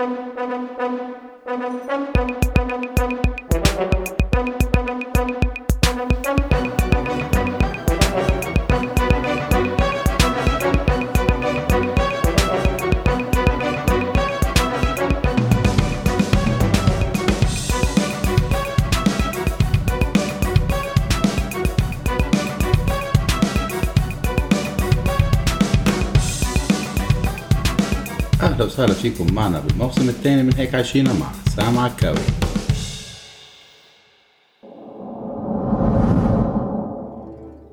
أهلا وسهلا فيكم معنا بالموسم الثاني من هيك عايشينا مع سام عكاوي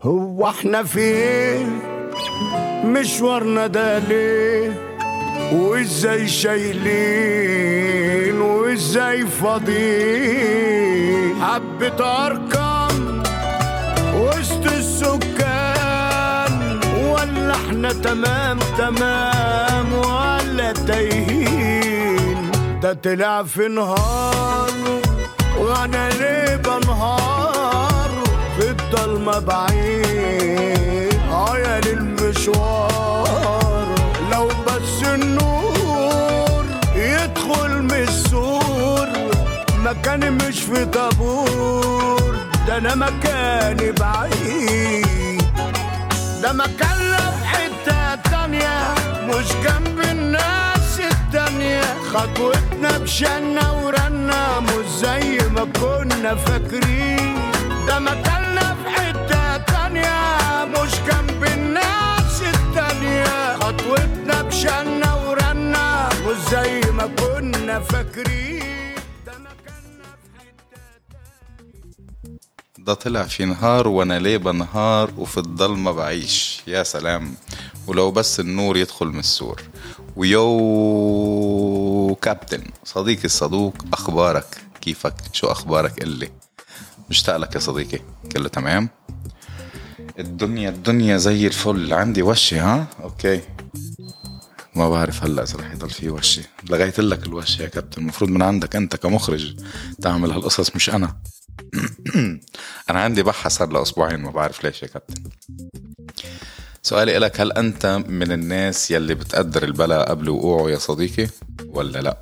هو إحنا فين مشوارنا ده ليه وازاي شايلين وازاي فاضيين. حبة أرقام وسط السكان ولا إحنا تمام تمام ولا تايهين ده طلع في نهار وأنا ليه بنهار؟ في الضلمة بعيد. آه يا للمشوار. لو بس النور يدخل من السور. مكاني مش في طابور. ده أنا مكاني بعيد. ده مكان تانية مش جنب الناس التانية. خطوتنا بشنا ورنا مش زي ما كنا فاكرين. ده مكاننا في حتة تانية. مش جنب الناس التانية. خطوتنا بشنا ورنا مش زي ما كنا فاكرين. ده طلع في نهار وأنا ليه بنهار وفي الضلمة بعيش. يا سلام. ولو بس النور يدخل من السور. ويو كابتن صديقي الصدوق أخبارك كيفك؟ شو أخبارك؟ اللي مشتاق لك يا صديقي. كله تمام؟ الدنيا الدنيا زي الفل. عندي وشي ها؟ أوكي. ما بعرف هلأ إذا رح يضل في وشي. لغيت لك الوشي يا كابتن. المفروض من عندك أنت كمخرج تعمل هالقصص مش أنا. أنا عندي صار له أسبوعين ما بعرف ليش يا كابتن. سؤالي لك هل أنت من الناس يلي بتقدر البلا قبل وقوعه يا صديقي ولا لا؟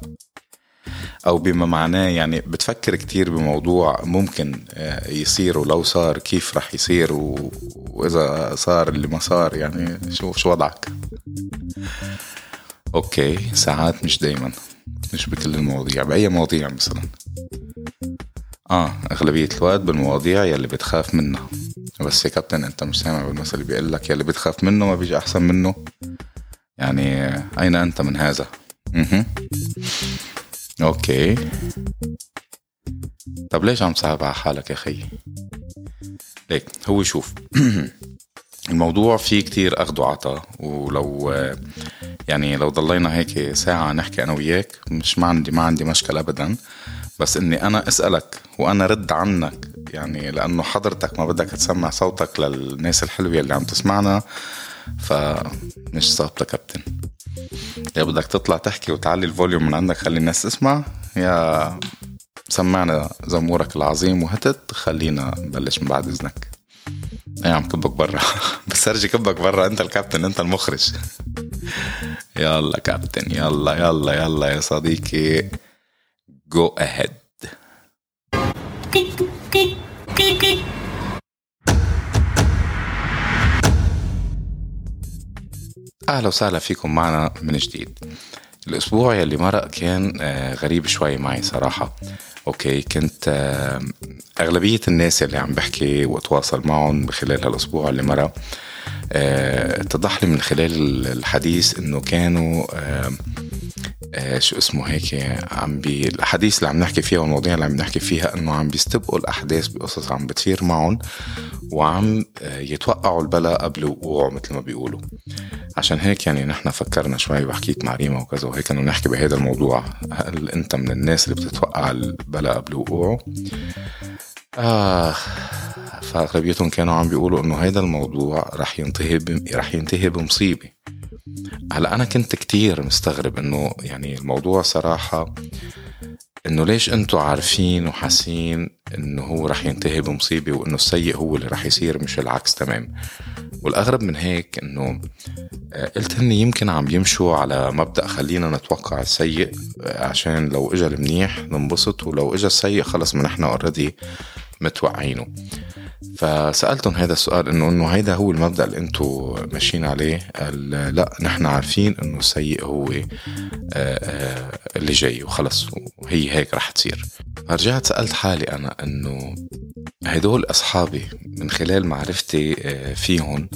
أو بما معناه يعني بتفكر كتير بموضوع ممكن آه، يصير ولو صار كيف رح يصير و... وإذا صار اللي ما صار يعني شو شو وضعك؟ okay ساعات مش دايما مش بكل المواضيع بأي مواضيع مثلا؟ آه أغلبية الوقت بالمواضيع يلي بتخاف منها. بس يا كابتن أنت مش سامع بالمثل اللي بيقول لك يلي بتخاف منه ما بيجي أحسن منه. يعني أين أنت من هذا؟ مهم. okay. طب ليش عم تصعب على حالك يا خيي؟ ليك هو شوف. الموضوع فيه كتير أخذ وعطا ولو يعني لو ضلينا هيك ساعة نحكي أنا وياك مش ما عندي ما عندي مشكلة ابدا. بس إني أنا أسألك وأنا رد عنك يعني لأنه حضرتك ما بدك تسمع صوتك للناس الحلوة اللي عم تسمعنا فمش ظابطة كابتن. يا بدك تطلع تحكي وتعلي الفوليوم من عندك خلي الناس تسمع. يا سمعنا زمورك العظيم وهتت خلينا نبلش من بعد إذنك. إيه عم كبك برا. بس ارجي كبك برا أنت الكابتن أنت المخرج. يلا كابتن يلا يلا يلا يا صديقي. جو اهيد أهلا وسهلا فيكم معنا من جديد. الأسبوع يلي مرق كان آه، غريب شوي معي صراحة. okay كنت آه، أغلبية الناس اللي عم بحكي وأتواصل معهم بخلال هالأسبوع اللي مرق آه، اتضح لي من خلال الحديث إنه كانوا آه، شو اسمه هيك عم بي الحديث اللي عم نحكي فيها والمواضيع اللي عم نحكي فيها إنه عم بيستبقوا الأحداث بقصص عم بتصير معهم وعم آه، يتوقعوا البلا قبل وقوعه مثل ما بيقولوا. عشان هيك يعني نحن فكرنا شوي وحكيت مع ريما وكذا وهيك إنه نحكي بهذا الموضوع. هل أنت من الناس اللي بتتوقع البلا قبل وقوعه؟ آه فأغلبيتهم كانوا عم بيقولوا إنه هيدا الموضوع رح ينتهي. رح ينتهي بمصيبة. هلا أنا كنت كتير مستغرب إنه يعني الموضوع صراحة إنه ليش أنتوا عارفين وحاسين إنه هو رح ينتهي بمصيبة وإنه السيء هو اللي رح يصير مش العكس تمام؟ والأغرب من هيك إنه آه، قلت هن يمكن عم يمشوا على مبدأ خلينا نتوقع السيء آه، عشان لو اجى المنيح ننبسط ولو اجى السيء خلص من إحنا اوريدي متوقعينه فسألتهم هذا السؤال إنه إنه هيدا هو المبدأ اللي أنتم ماشيين عليه قال لا نحن عارفين إنه السيء هو آه، آه، اللي جاي وخلص وهي هيك رح تصير. فرجعت سألت حالي أنا إنه هدول أصحابي من خلال معرفتي آه، فيهم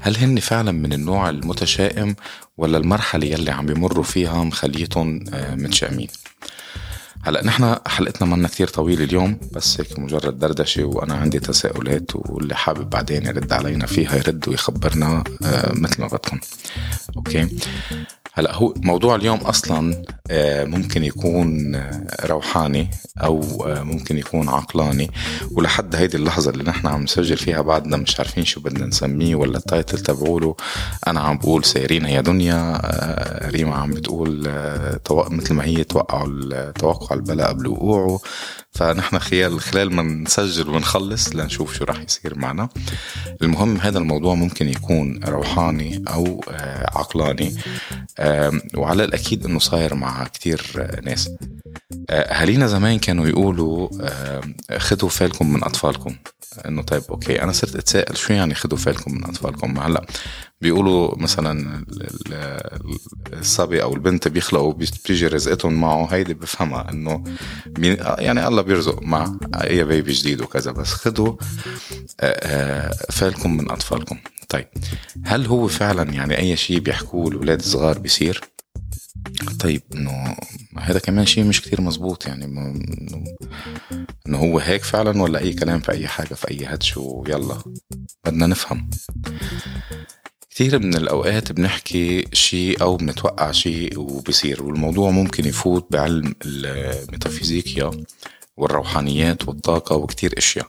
هل هن فعلا من النوع المتشائم ولا المرحلة يلي عم بيمروا فيها مخليتهم متشائمين؟ هلا نحن حلقتنا منا كتير طويلة اليوم بس هيك مجرد دردشة وأنا عندي تساؤلات واللي حابب بعدين يرد علينا فيها يرد ويخبرنا آه، مثل ما بدكم. أوكي؟ هلا هو موضوع اليوم أصلا آه، ممكن يكون آه، روحاني أو آه، ممكن يكون عقلاني. ولحد هيدي اللحظة اللي نحن عم نسجل فيها بعدنا مش عارفين شو بدنا نسميه ولا التايتل تبعوله. أنا عم بقول سايرين هي دنيا ريما عم بتقول مثل ما هي توقعوا توقع البلاء قبل وقوعه فنحن خلال خلال ما نسجل ونخلص لنشوف شو راح يصير معنا. المهم هذا الموضوع ممكن يكون روحاني أو عقلاني. وعلى الأكيد أنه صاير مع كتير ناس. آه، أهالينا زمان كانوا يقولوا خدوا فالكم من أطفالكم. إنه طيب أوكي أنا صرت أتساءل شو يعني خدوا فالكم من أطفالكم؟ هلا بيقولوا مثلا الصبي أو البنت بيخلقوا بيجي رزقتهم معه. هيدي بفهمها إنه يعني الله بيرزق مع أي بيبي جديد وكذا بس خدوا آه، آه، فالكم من أطفالكم. طيب هل هو فعلا يعني أي شيء بيحكوه الأولاد الصغار بيصير؟ طيب إنه هذا كمان شيء مش كتير مزبوط يعني إنه هو هيك فعلا ولا أي كلام في أي حاجة في أي هاتش ويلا بدنا نفهم. كتير من الأوقات بنحكي شيء أو بنتوقع شيء وبصير والموضوع ممكن يفوت بعلم الميتافيزيقيا. والروحانيات والطاقة وكتير أشياء.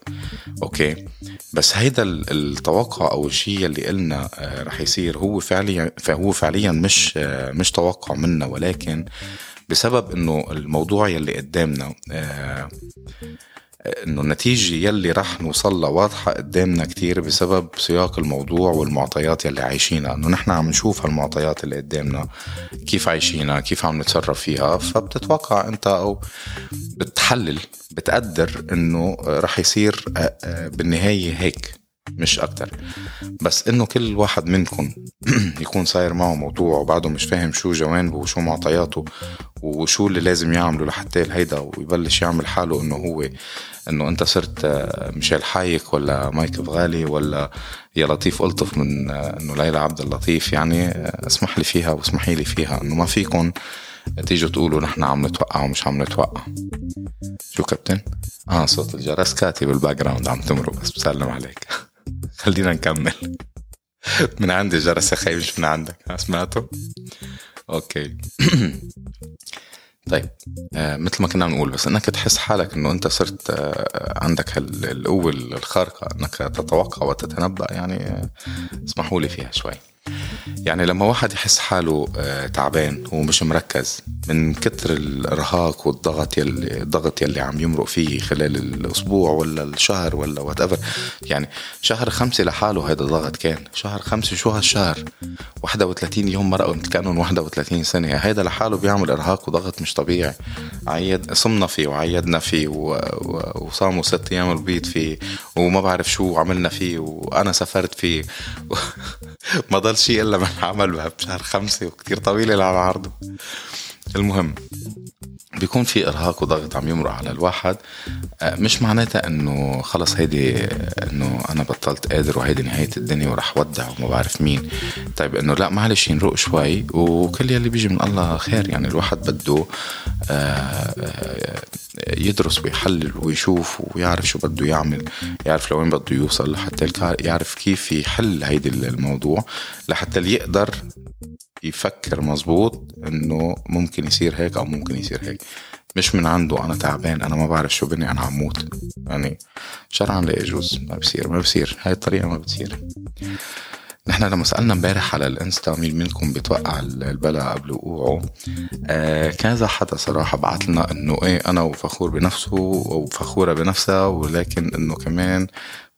أوكي؟ بس هيدا التوقع أو الشيء اللي قلنا آه، رح يصير هو فعليا فهو فعليا مش آه، مش توقع منا ولكن بسبب إنه الموضوع يلي قدامنا آه، إنه النتيجة يلي رح نوصل لها واضحة قدامنا كتير بسبب سياق الموضوع والمعطيات يلي عايشينها. إنه نحن عم نشوف هالمعطيات اللي قدامنا كيف عايشينها كيف عم نتصرف فيها. فبتتوقع أنت أو بتحلل بتقدر إنه رح يصير آه، آه، بالنهاية هيك. مش أكتر. بس إنه كل واحد منكم يكون صاير معه موضوع وبعده مش فاهم شو جوانبه وشو معطياته وشو اللي لازم يعمله لحتى هيدا ويبلش يعمل حاله إنه هو إنه أنت صرت آه، ميشيل حايك ولا مايك فغالي ولا يا لطيف ألطف من آه، إنه ليلى عبد اللطيف. يعني آه، اسمح لي فيها واسمحي لي فيها إنه ما فيكم تيجوا تقولوا نحن عم نتوقع ومش عم نتوقع. شو كابتن؟ آه صوت الجرس كاتب بال background عم تمرق بس بسلم عليك. خلينا نكمل. من عندي جرس يا مش من عندك سمعته؟ okay. طيب آه مثل ما كنا بنقول بس إنك تحس حالك إنه أنت صرت آه عندك القوة الخارقة إنك تتوقع وتتنبأ يعني آه اسمحوا لي فيها شوي. يعني لما واحد يحس حاله آه، تعبان ومش مركز من كتر الإرهاق والضغط يلي الضغط يلي عم يمرق فيه خلال الأسبوع ولا الشهر ولا وات يعني شهر خمسة لحاله هذا ضغط كان. شهر خمسة شو هالشهر؟ 31 يوم مرقوا كانوا 31 سنة. هذا لحاله بيعمل إرهاق وضغط مش طبيعي. عيد صمنا فيه وعيدنا فيه وصاموا ست أيام البيض فيه وما بعرف شو عملنا فيه وأنا سافرت فيه. ما ضل شيء الا من عمل بشهر خمسة وكتير طويلة على عرضه. المهم بيكون في إرهاق وضغط عم يمرق على الواحد. آه، مش معناتها إنه خلص هيدي إنه أنا بطلت قادر وهيدي نهاية الدنيا وراح ودع وما بعرف مين. طيب إنه لا معلش ينروق شوي وكل يلي بيجي من الله خير. يعني الواحد بده آه، آه، يدرس ويحلل ويشوف ويعرف شو بده يعمل يعرف لوين بده يوصل لحتى يعرف كيف يحل هيدي الموضوع لحتى يقدر يفكر مزبوط إنه ممكن يصير هيك أو ممكن يصير هيك. مش من عنده أنا تعبان أنا ما بعرف شو بني أنا عموت يعني شرعا لا يجوز ما بصير ما بصير. هاي الطريقة ما بتصير. نحن لما سألنا امبارح على الإنستا مين منكم بيتوقع البلا قبل وقوعه آه كذا حدا صراحة بعت لنا إنه إيه أنا وفخور بنفسه وفخورة بنفسها ولكن إنه كمان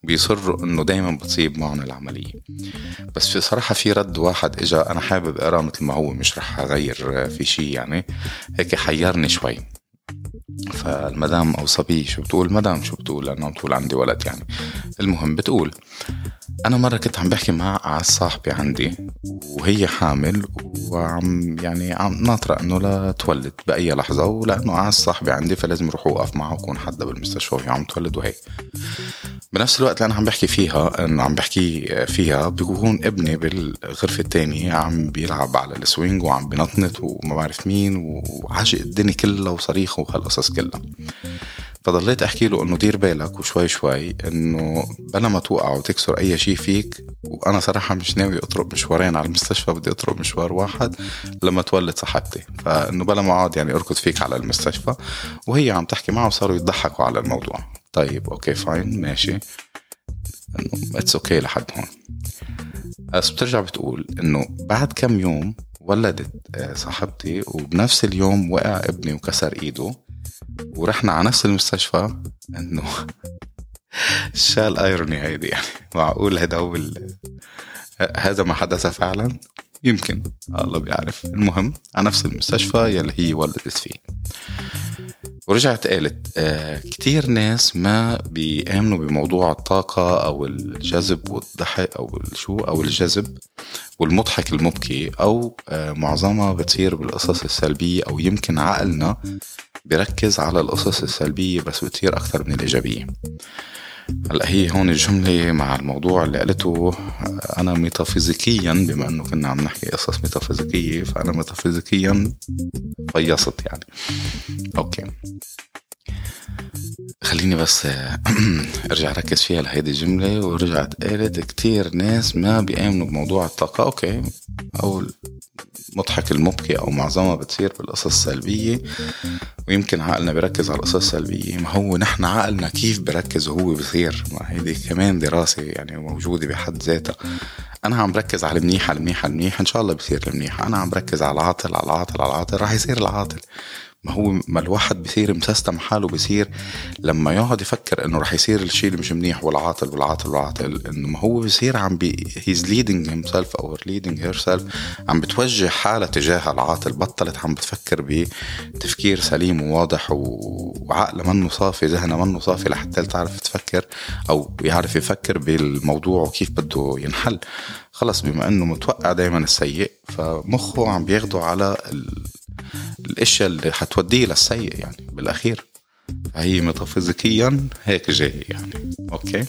بيصروا إنه دايما بتصيب معهم العملية. بس في صراحة في رد واحد إجا أنا حابب اقراه مثل ما هو مش رح أغير في شيء يعني هيك حيرني شوي. فالمدام أو صبي شو بتقول؟ مدام شو بتقول؟ لأنه بتقول عندي ولد يعني. المهم بتقول أنا مرة كنت عم بحكي مع على صاحبي عندي وهي حامل وعم يعني عم ناطرة إنه لا تولد بأي لحظة ولأنه عاز صاحبي عندي فلازم أروح اوقف معه وكون حدا بالمستشفى وهي عم تولد وهيك. بنفس الوقت اللي أنا عم بحكي فيها انه عم بحكي فيها بيكون ابني بالغرفة الثانية عم بيلعب على ال swing وعم بنطنط وما بعرف مين وعاجق الدنيا كلها وصريخ وهالقصص كلها. فضليت أحكي له إنه دير بالك وشوي شوي إنه بلا ما توقع وتكسر أي شيء فيك وأنا صراحة مش ناوي أطرق مشوارين على المستشفى بدي أطرق مشوار واحد لما تولد صاحبتي. فإنه بلا ما أقعد يعني أركض فيك على المستشفى وهي عم تحكي معه وصاروا يضحكوا على الموضوع. طيب okay fine ماشي. it's okay لحد هون. بس بترجع بتقول إنه بعد كم يوم ولدت آه، صاحبتي وبنفس اليوم وقع ابني وكسر إيده ورحنا على نفس المستشفى إنه شال ال irony هيدي يعني. معقول هذا هو هذا ما حدث فعلا؟ يمكن الله بيعرف. المهم على نفس المستشفى يلي هي ولدت فيه. ورجعت قالت آه كتير ناس ما بيآمنوا بموضوع الطاقة أو الجذب والضحك أو شو أو الجذب والمضحك المبكي أو آه معظمها بتصير بالقصص السلبية أو يمكن عقلنا بيركز على القصص السلبية بس بتصير أكثر من الإيجابية. هلا هي هون الجملة مع الموضوع اللي قلته أنا ميتافيزيكيا بما إنه كنا عم نحكي قصص ميتافيزيكية فأنا ميتافيزيكيا فيصت يعني. okay. خليني بس أرجع ركز فيها لهيدي الجملة ورجعت قالت كتير ناس ما بيآمنوا بموضوع الطاقة. okay. أو المضحك المبكي أو معظمها بتصير بالقصص السلبية ويمكن عقلنا بيركز على القصص السلبية. ما هو نحن عقلنا كيف بركز وهو بصير ما هيدي كمان دراسة يعني موجودة بحد ذاتها. أنا عم بركز على المنيح على المنيح على المنيح إن شاء الله بصير المنيح أنا عم بركز على العاطل على العاطل على العاطل. راح يصير العاطل. ما هو ما الواحد بصير مسستم حاله بصير لما يقعد يفكر إنه رح يصير الشيء اللي مش منيح والعاطل والعاطل والعاطل إنه ما هو بصير عم بي he's leading himself أو leading herself عم بتوجه حالها تجاه العاطل بطلت عم بتفكر بتفكير سليم وواضح وعقلها منه صافي ذهنها منه صافي لحتى تعرف تفكر أو يعرف يفكر بالموضوع وكيف بده ينحل. خلص بما إنه متوقع دائما السيء فمخه عم بياخده على الأشياء اللي حتوديه للسيء يعني بالأخير. فهي ميتافيزيكيا هيك جاي يعني okay؟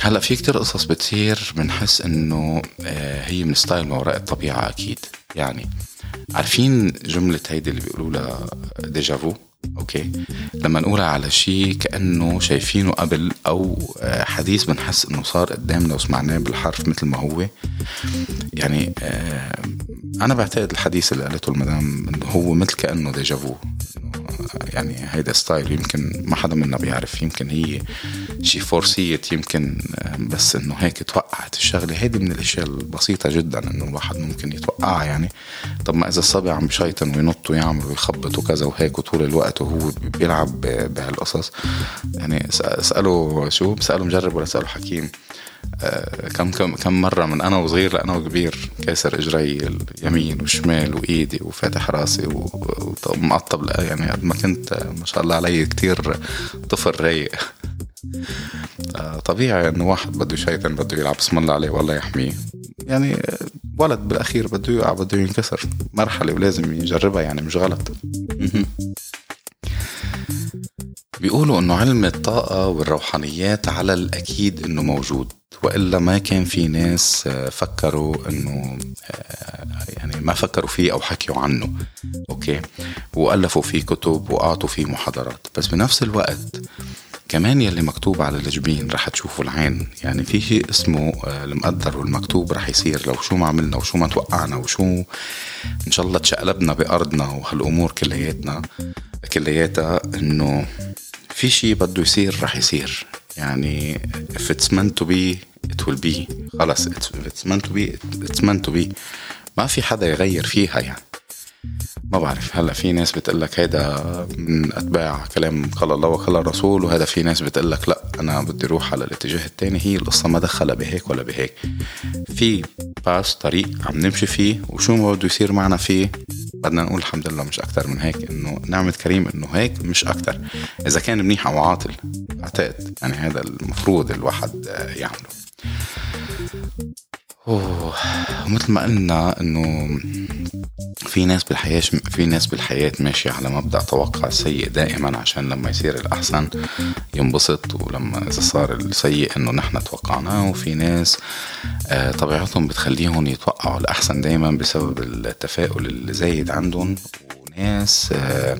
هلأ في كتير قصص بتصير بنحس إنه آه، هي من style ما وراء الطبيعة أكيد. يعني عارفين جملة هيدي اللي بيقولوا لها déjà vu okay. لما نقولها على شيء كأنه شايفينه قبل أو آه، حديث بنحس إنه صار قدامنا وسمعناه بالحرف مثل ما هو. يعني آه، أنا بعتقد الحديث اللي قالته المدام هو مثل كأنه déjà vu يعني هيدا style يمكن ما حدا منا بيعرف. يمكن هي شي foresight يمكن آه، بس إنه هيك توقعت الشغلة. هيدي من الأشياء البسيطة جدا إنه الواحد ممكن يتوقعها يعني. طب ما إذا الصبي عم بشيطن وينط ويعمل ويخبط وكذا وهيك وطول الوقت وهو بيلعب بهالقصص. يعني اساله شو؟ بساله مجرب ولا اساله حكيم. آه، كم كم كم مرة من أنا وصغير لأنا وكبير كاسر إجري اليمين والشمال وإيدي وفاتح راسي ومقطب يعني قد ما كنت ما شاء الله علي كتير طفل رايق. آه، طبيعي إنه واحد بده يشيطن بده يلعب بسم الله عليه والله يحميه. يعني ولد بالأخير بده يقع بده ينكسر. مرحلة ولازم يجربها يعني مش غلط. بيقولوا إنه علم الطاقة والروحانيات على الأكيد إنه موجود وإلا ما كان في ناس آه، فكروا إنه آه، يعني ما فكروا فيه أو حكيوا عنه. أوكي؟ وألفوا فيه كتب وأعطوا فيه محاضرات. بس بنفس الوقت كمان يلي مكتوب على الجبين رح تشوفوا العين. يعني في شيء اسمه آه، المقدر والمكتوب رح يصير لو شو ما عملنا وشو ما توقعنا وشو إن شاء الله تشقلبنا بأرضنا وهالأمور كلياتنا. كلياتها إنه في شيء بده يصير رح يصير. يعني if it's meant to be it will be. خلص if it's meant to be it's meant to be. ما في حدا يغير فيها يعني. ما بعرف هلأ في ناس بتقول لك هيدا من أتباع كلام قال الله وقال الرسول وهذا في ناس بتقول لك لأ أنا بدي أروح على الاتجاه الثاني هي القصة ما دخلها بهيك ولا بهيك. في باس طريق عم نمشي فيه وشو ما بده يصير معنا فيه بدنا نقول الحمد لله مش أكثر من هيك إنه نعمة كريم إنه هيك مش أكثر إذا كان منيح أو عاطل أعتقد يعني هذا المفروض الواحد يعمله. أوه. ومثل ما قلنا إنه في ناس بالحياة في ناس بالحياة ماشية على مبدأ توقع السيء دائما عشان لما يصير الأحسن ينبسط ولما إذا صار السيء إنه نحن توقعناه وفي ناس آه، طبيعتهم بتخليهم يتوقعوا الأحسن دائما بسبب التفاؤل الزايد عندهم وناس آه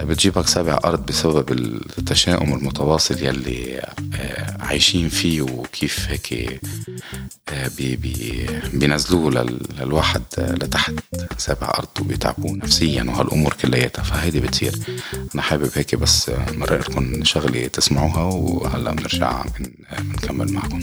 بتجيبك سابع أرض بسبب التشاؤم المتواصل يلي آه، عايشين فيه وكيف هيك آه، بي بي بينزلوه للواحد آه، لتحت سابع أرض وبيتعبوه نفسيا وهالأمور كلياتها. فهيدي بتصير. أنا حابب هيك بس مرق لكم شغلة تسمعوها وهلأ بنرجع بنكمل معكم.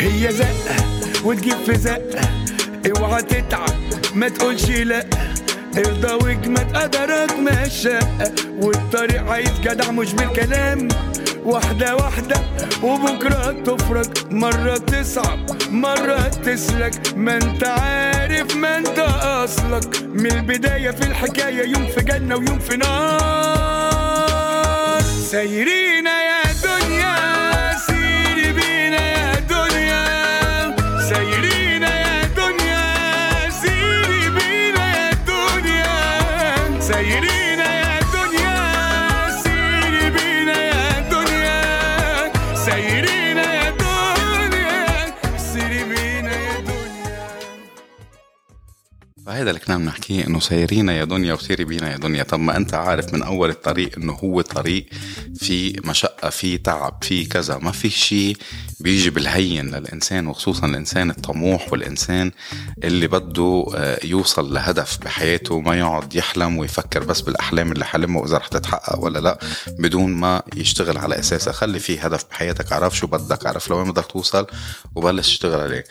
هي زقة وتجيب في زقة اوعى تتعب ما تقولش لا. ارضى واجمد قدرك ما الشقة والطريق عايز جدع مش بالكلام. واحدة واحدة وبكرة تفرج. مرة تصعب مرة تسلك. ما انت عارف ما انت أصلك. من البداية في الحكاية يوم في جنة ويوم في نار. سايرين. دنيا سايرين يا دنيا سيري يا دنيا فهذا اللي كنا عم نحكيه إنه سيرينا يا دنيا وسيري بينا يا دنيا. طب ما أنت عارف من أول الطريق إنه هو طريق في مشقة في تعب في كذا. ما في شيء بيجي بالهين للإنسان وخصوصا الإنسان الطموح والإنسان اللي بده آه، يوصل لهدف بحياته ما يقعد يحلم ويفكر بس بالأحلام اللي حلمها وإذا رح تتحقق ولا لأ بدون ما يشتغل على أساسها. خلي في هدف بحياتك عرف شو بدك عرف لوين بدك توصل وبلش تشتغل عليه.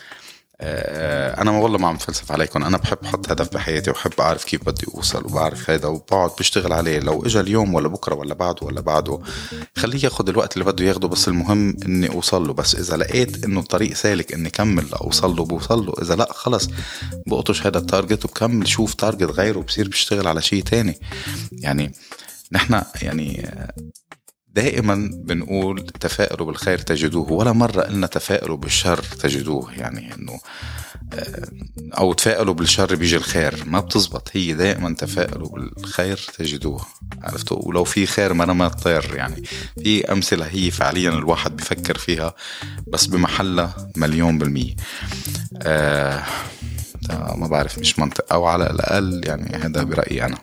أنا والله ما عم فلسف عليكم. أنا بحب أحط هدف بحياتي وبحب أعرف كيف بدي أوصل وبعرف هذا وبقعد بشتغل عليه. لو اجى اليوم ولا بكرة ولا بعده ولا بعده خليه ياخذ الوقت اللي بده ياخده بس المهم إني أوصل له. بس إذا لقيت إنه الطريق سالك إني كمل لاوصل له بوصل له. إذا لأ خلص بقطش هذا ال target وبكمل. شوف target غيره وبصير بشتغل على شيء تاني. يعني نحن يعني دائما بنقول تفائلوا بالخير تجدوه ولا مرة قلنا تفائلوا بالشر تجدوه. يعني إنه آه، أو تفائلوا بالشر بيجي الخير. ما بتزبط هي دائما تفائلوا بالخير تجدوه. عرفتوا؟ ولو في خير ما ما طير يعني في أمثلة هي فعليا الواحد بفكر فيها بس بمحلها مليون بالمية. آه ما بعرف مش منطق. أو على الأقل يعني هذا برأيي أنا.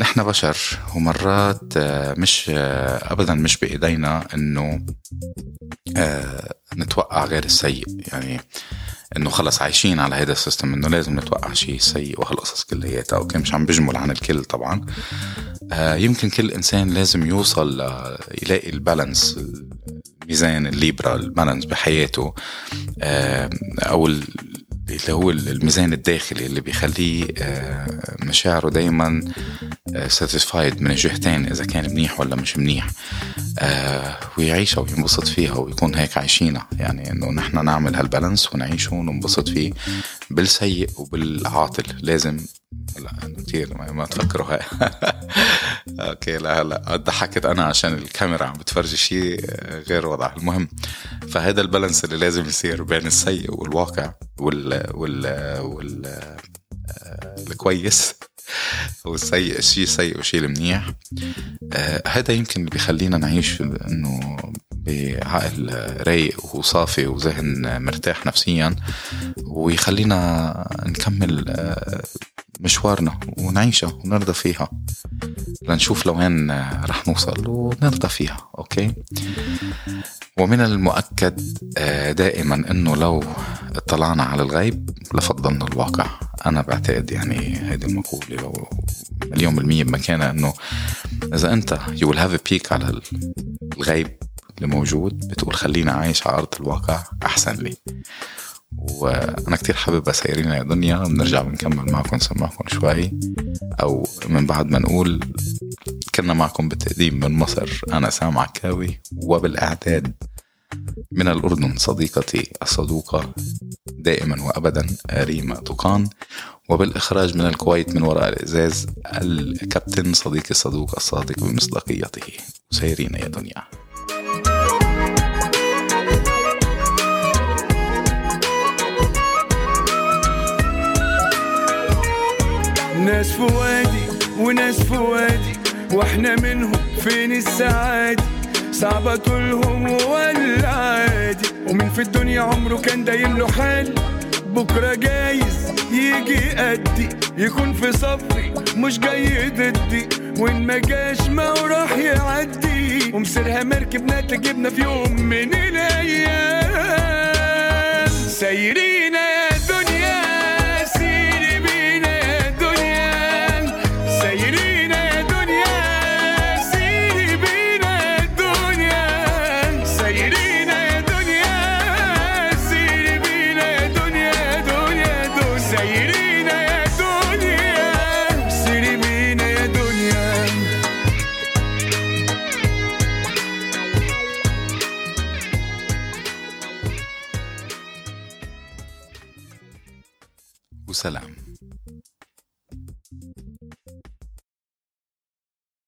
نحن بشر ومرات آه، مش آه، ابدا مش بإيدينا إنه آه، نتوقع غير السيء. يعني إنه خلص عايشين على هذا ال system إنه لازم نتوقع شيء سيء وهالقصص كلياتها okay؟ مش عم بجمل عن الكل طبعا. يمكن كل إنسان لازم يوصل يلاقي ال balance الميزان ال Libra ال balance بحياته أو اللي هو الميزان الداخلي اللي بيخليه آه، مشاعره دايما satisfied آه، من الجهتين إذا كان منيح ولا مش منيح. آه، ويعيشها وينبسط فيها ويكون هيك عايشينها. يعني إنه نحن نعمل هال balance ونعيشه وننبسط فيه بالسيء وبالعاطل. لازم لا كثير ما تفكروا هاي. okay لا لا ضحكت أنا عشان الكاميرا عم بتفرجي شيء غير وضع. المهم فهذا البالانس اللي لازم يصير بين السيء والواقع وال وال وال آه، الكويس والسيء شيء سيء وشيء منيح. آه هذا يمكن اللي بيخلينا نعيش إنه بعقل رايق وصافي وذهن مرتاح نفسيا ويخلينا نكمل آه مشوارنا ونعيشها ونرضى فيها. لنشوف لوين رح نوصل ونرضى فيها أوكي؟ ومن المؤكد آه، دائما أنه لو اطلعنا على الغيب لفضلنا الواقع. أنا بعتقد يعني هيدي المقولة مليون بالمية بمكانها أنه إذا أنت you will have a على الغيب اللي موجود بتقول خليني عايش على أرض الواقع أحسن لي. وأنا كتير حابب اسيرينا يا دنيا بنرجع بنكمل معكم نسمعكم شوي أو من بعد ما نقول كنا معكم بالتقديم من مصر أنا سام عكاوي وبالإعداد من الأردن صديقتي الصدوقة دائما وأبدا ريما طوقان وبالإخراج من الكويت من وراء الإزاز الكابتن صديقي الصدوق الصادق بمصداقيته. سيرين يا دنيا. ناس في وادي وناس في وادي وإحنا منهم فين السعادة؟ صعبة طولهم ولا عادي؟ ومن في الدنيا عمره كان دايم له حال؟ بكرة جايز يجي قدي يكون في صفي مش جاي ضدي. وإن ما جاش ما راح يعدي. ومسيرها مركبنا تجيبنا في يوم من الأيام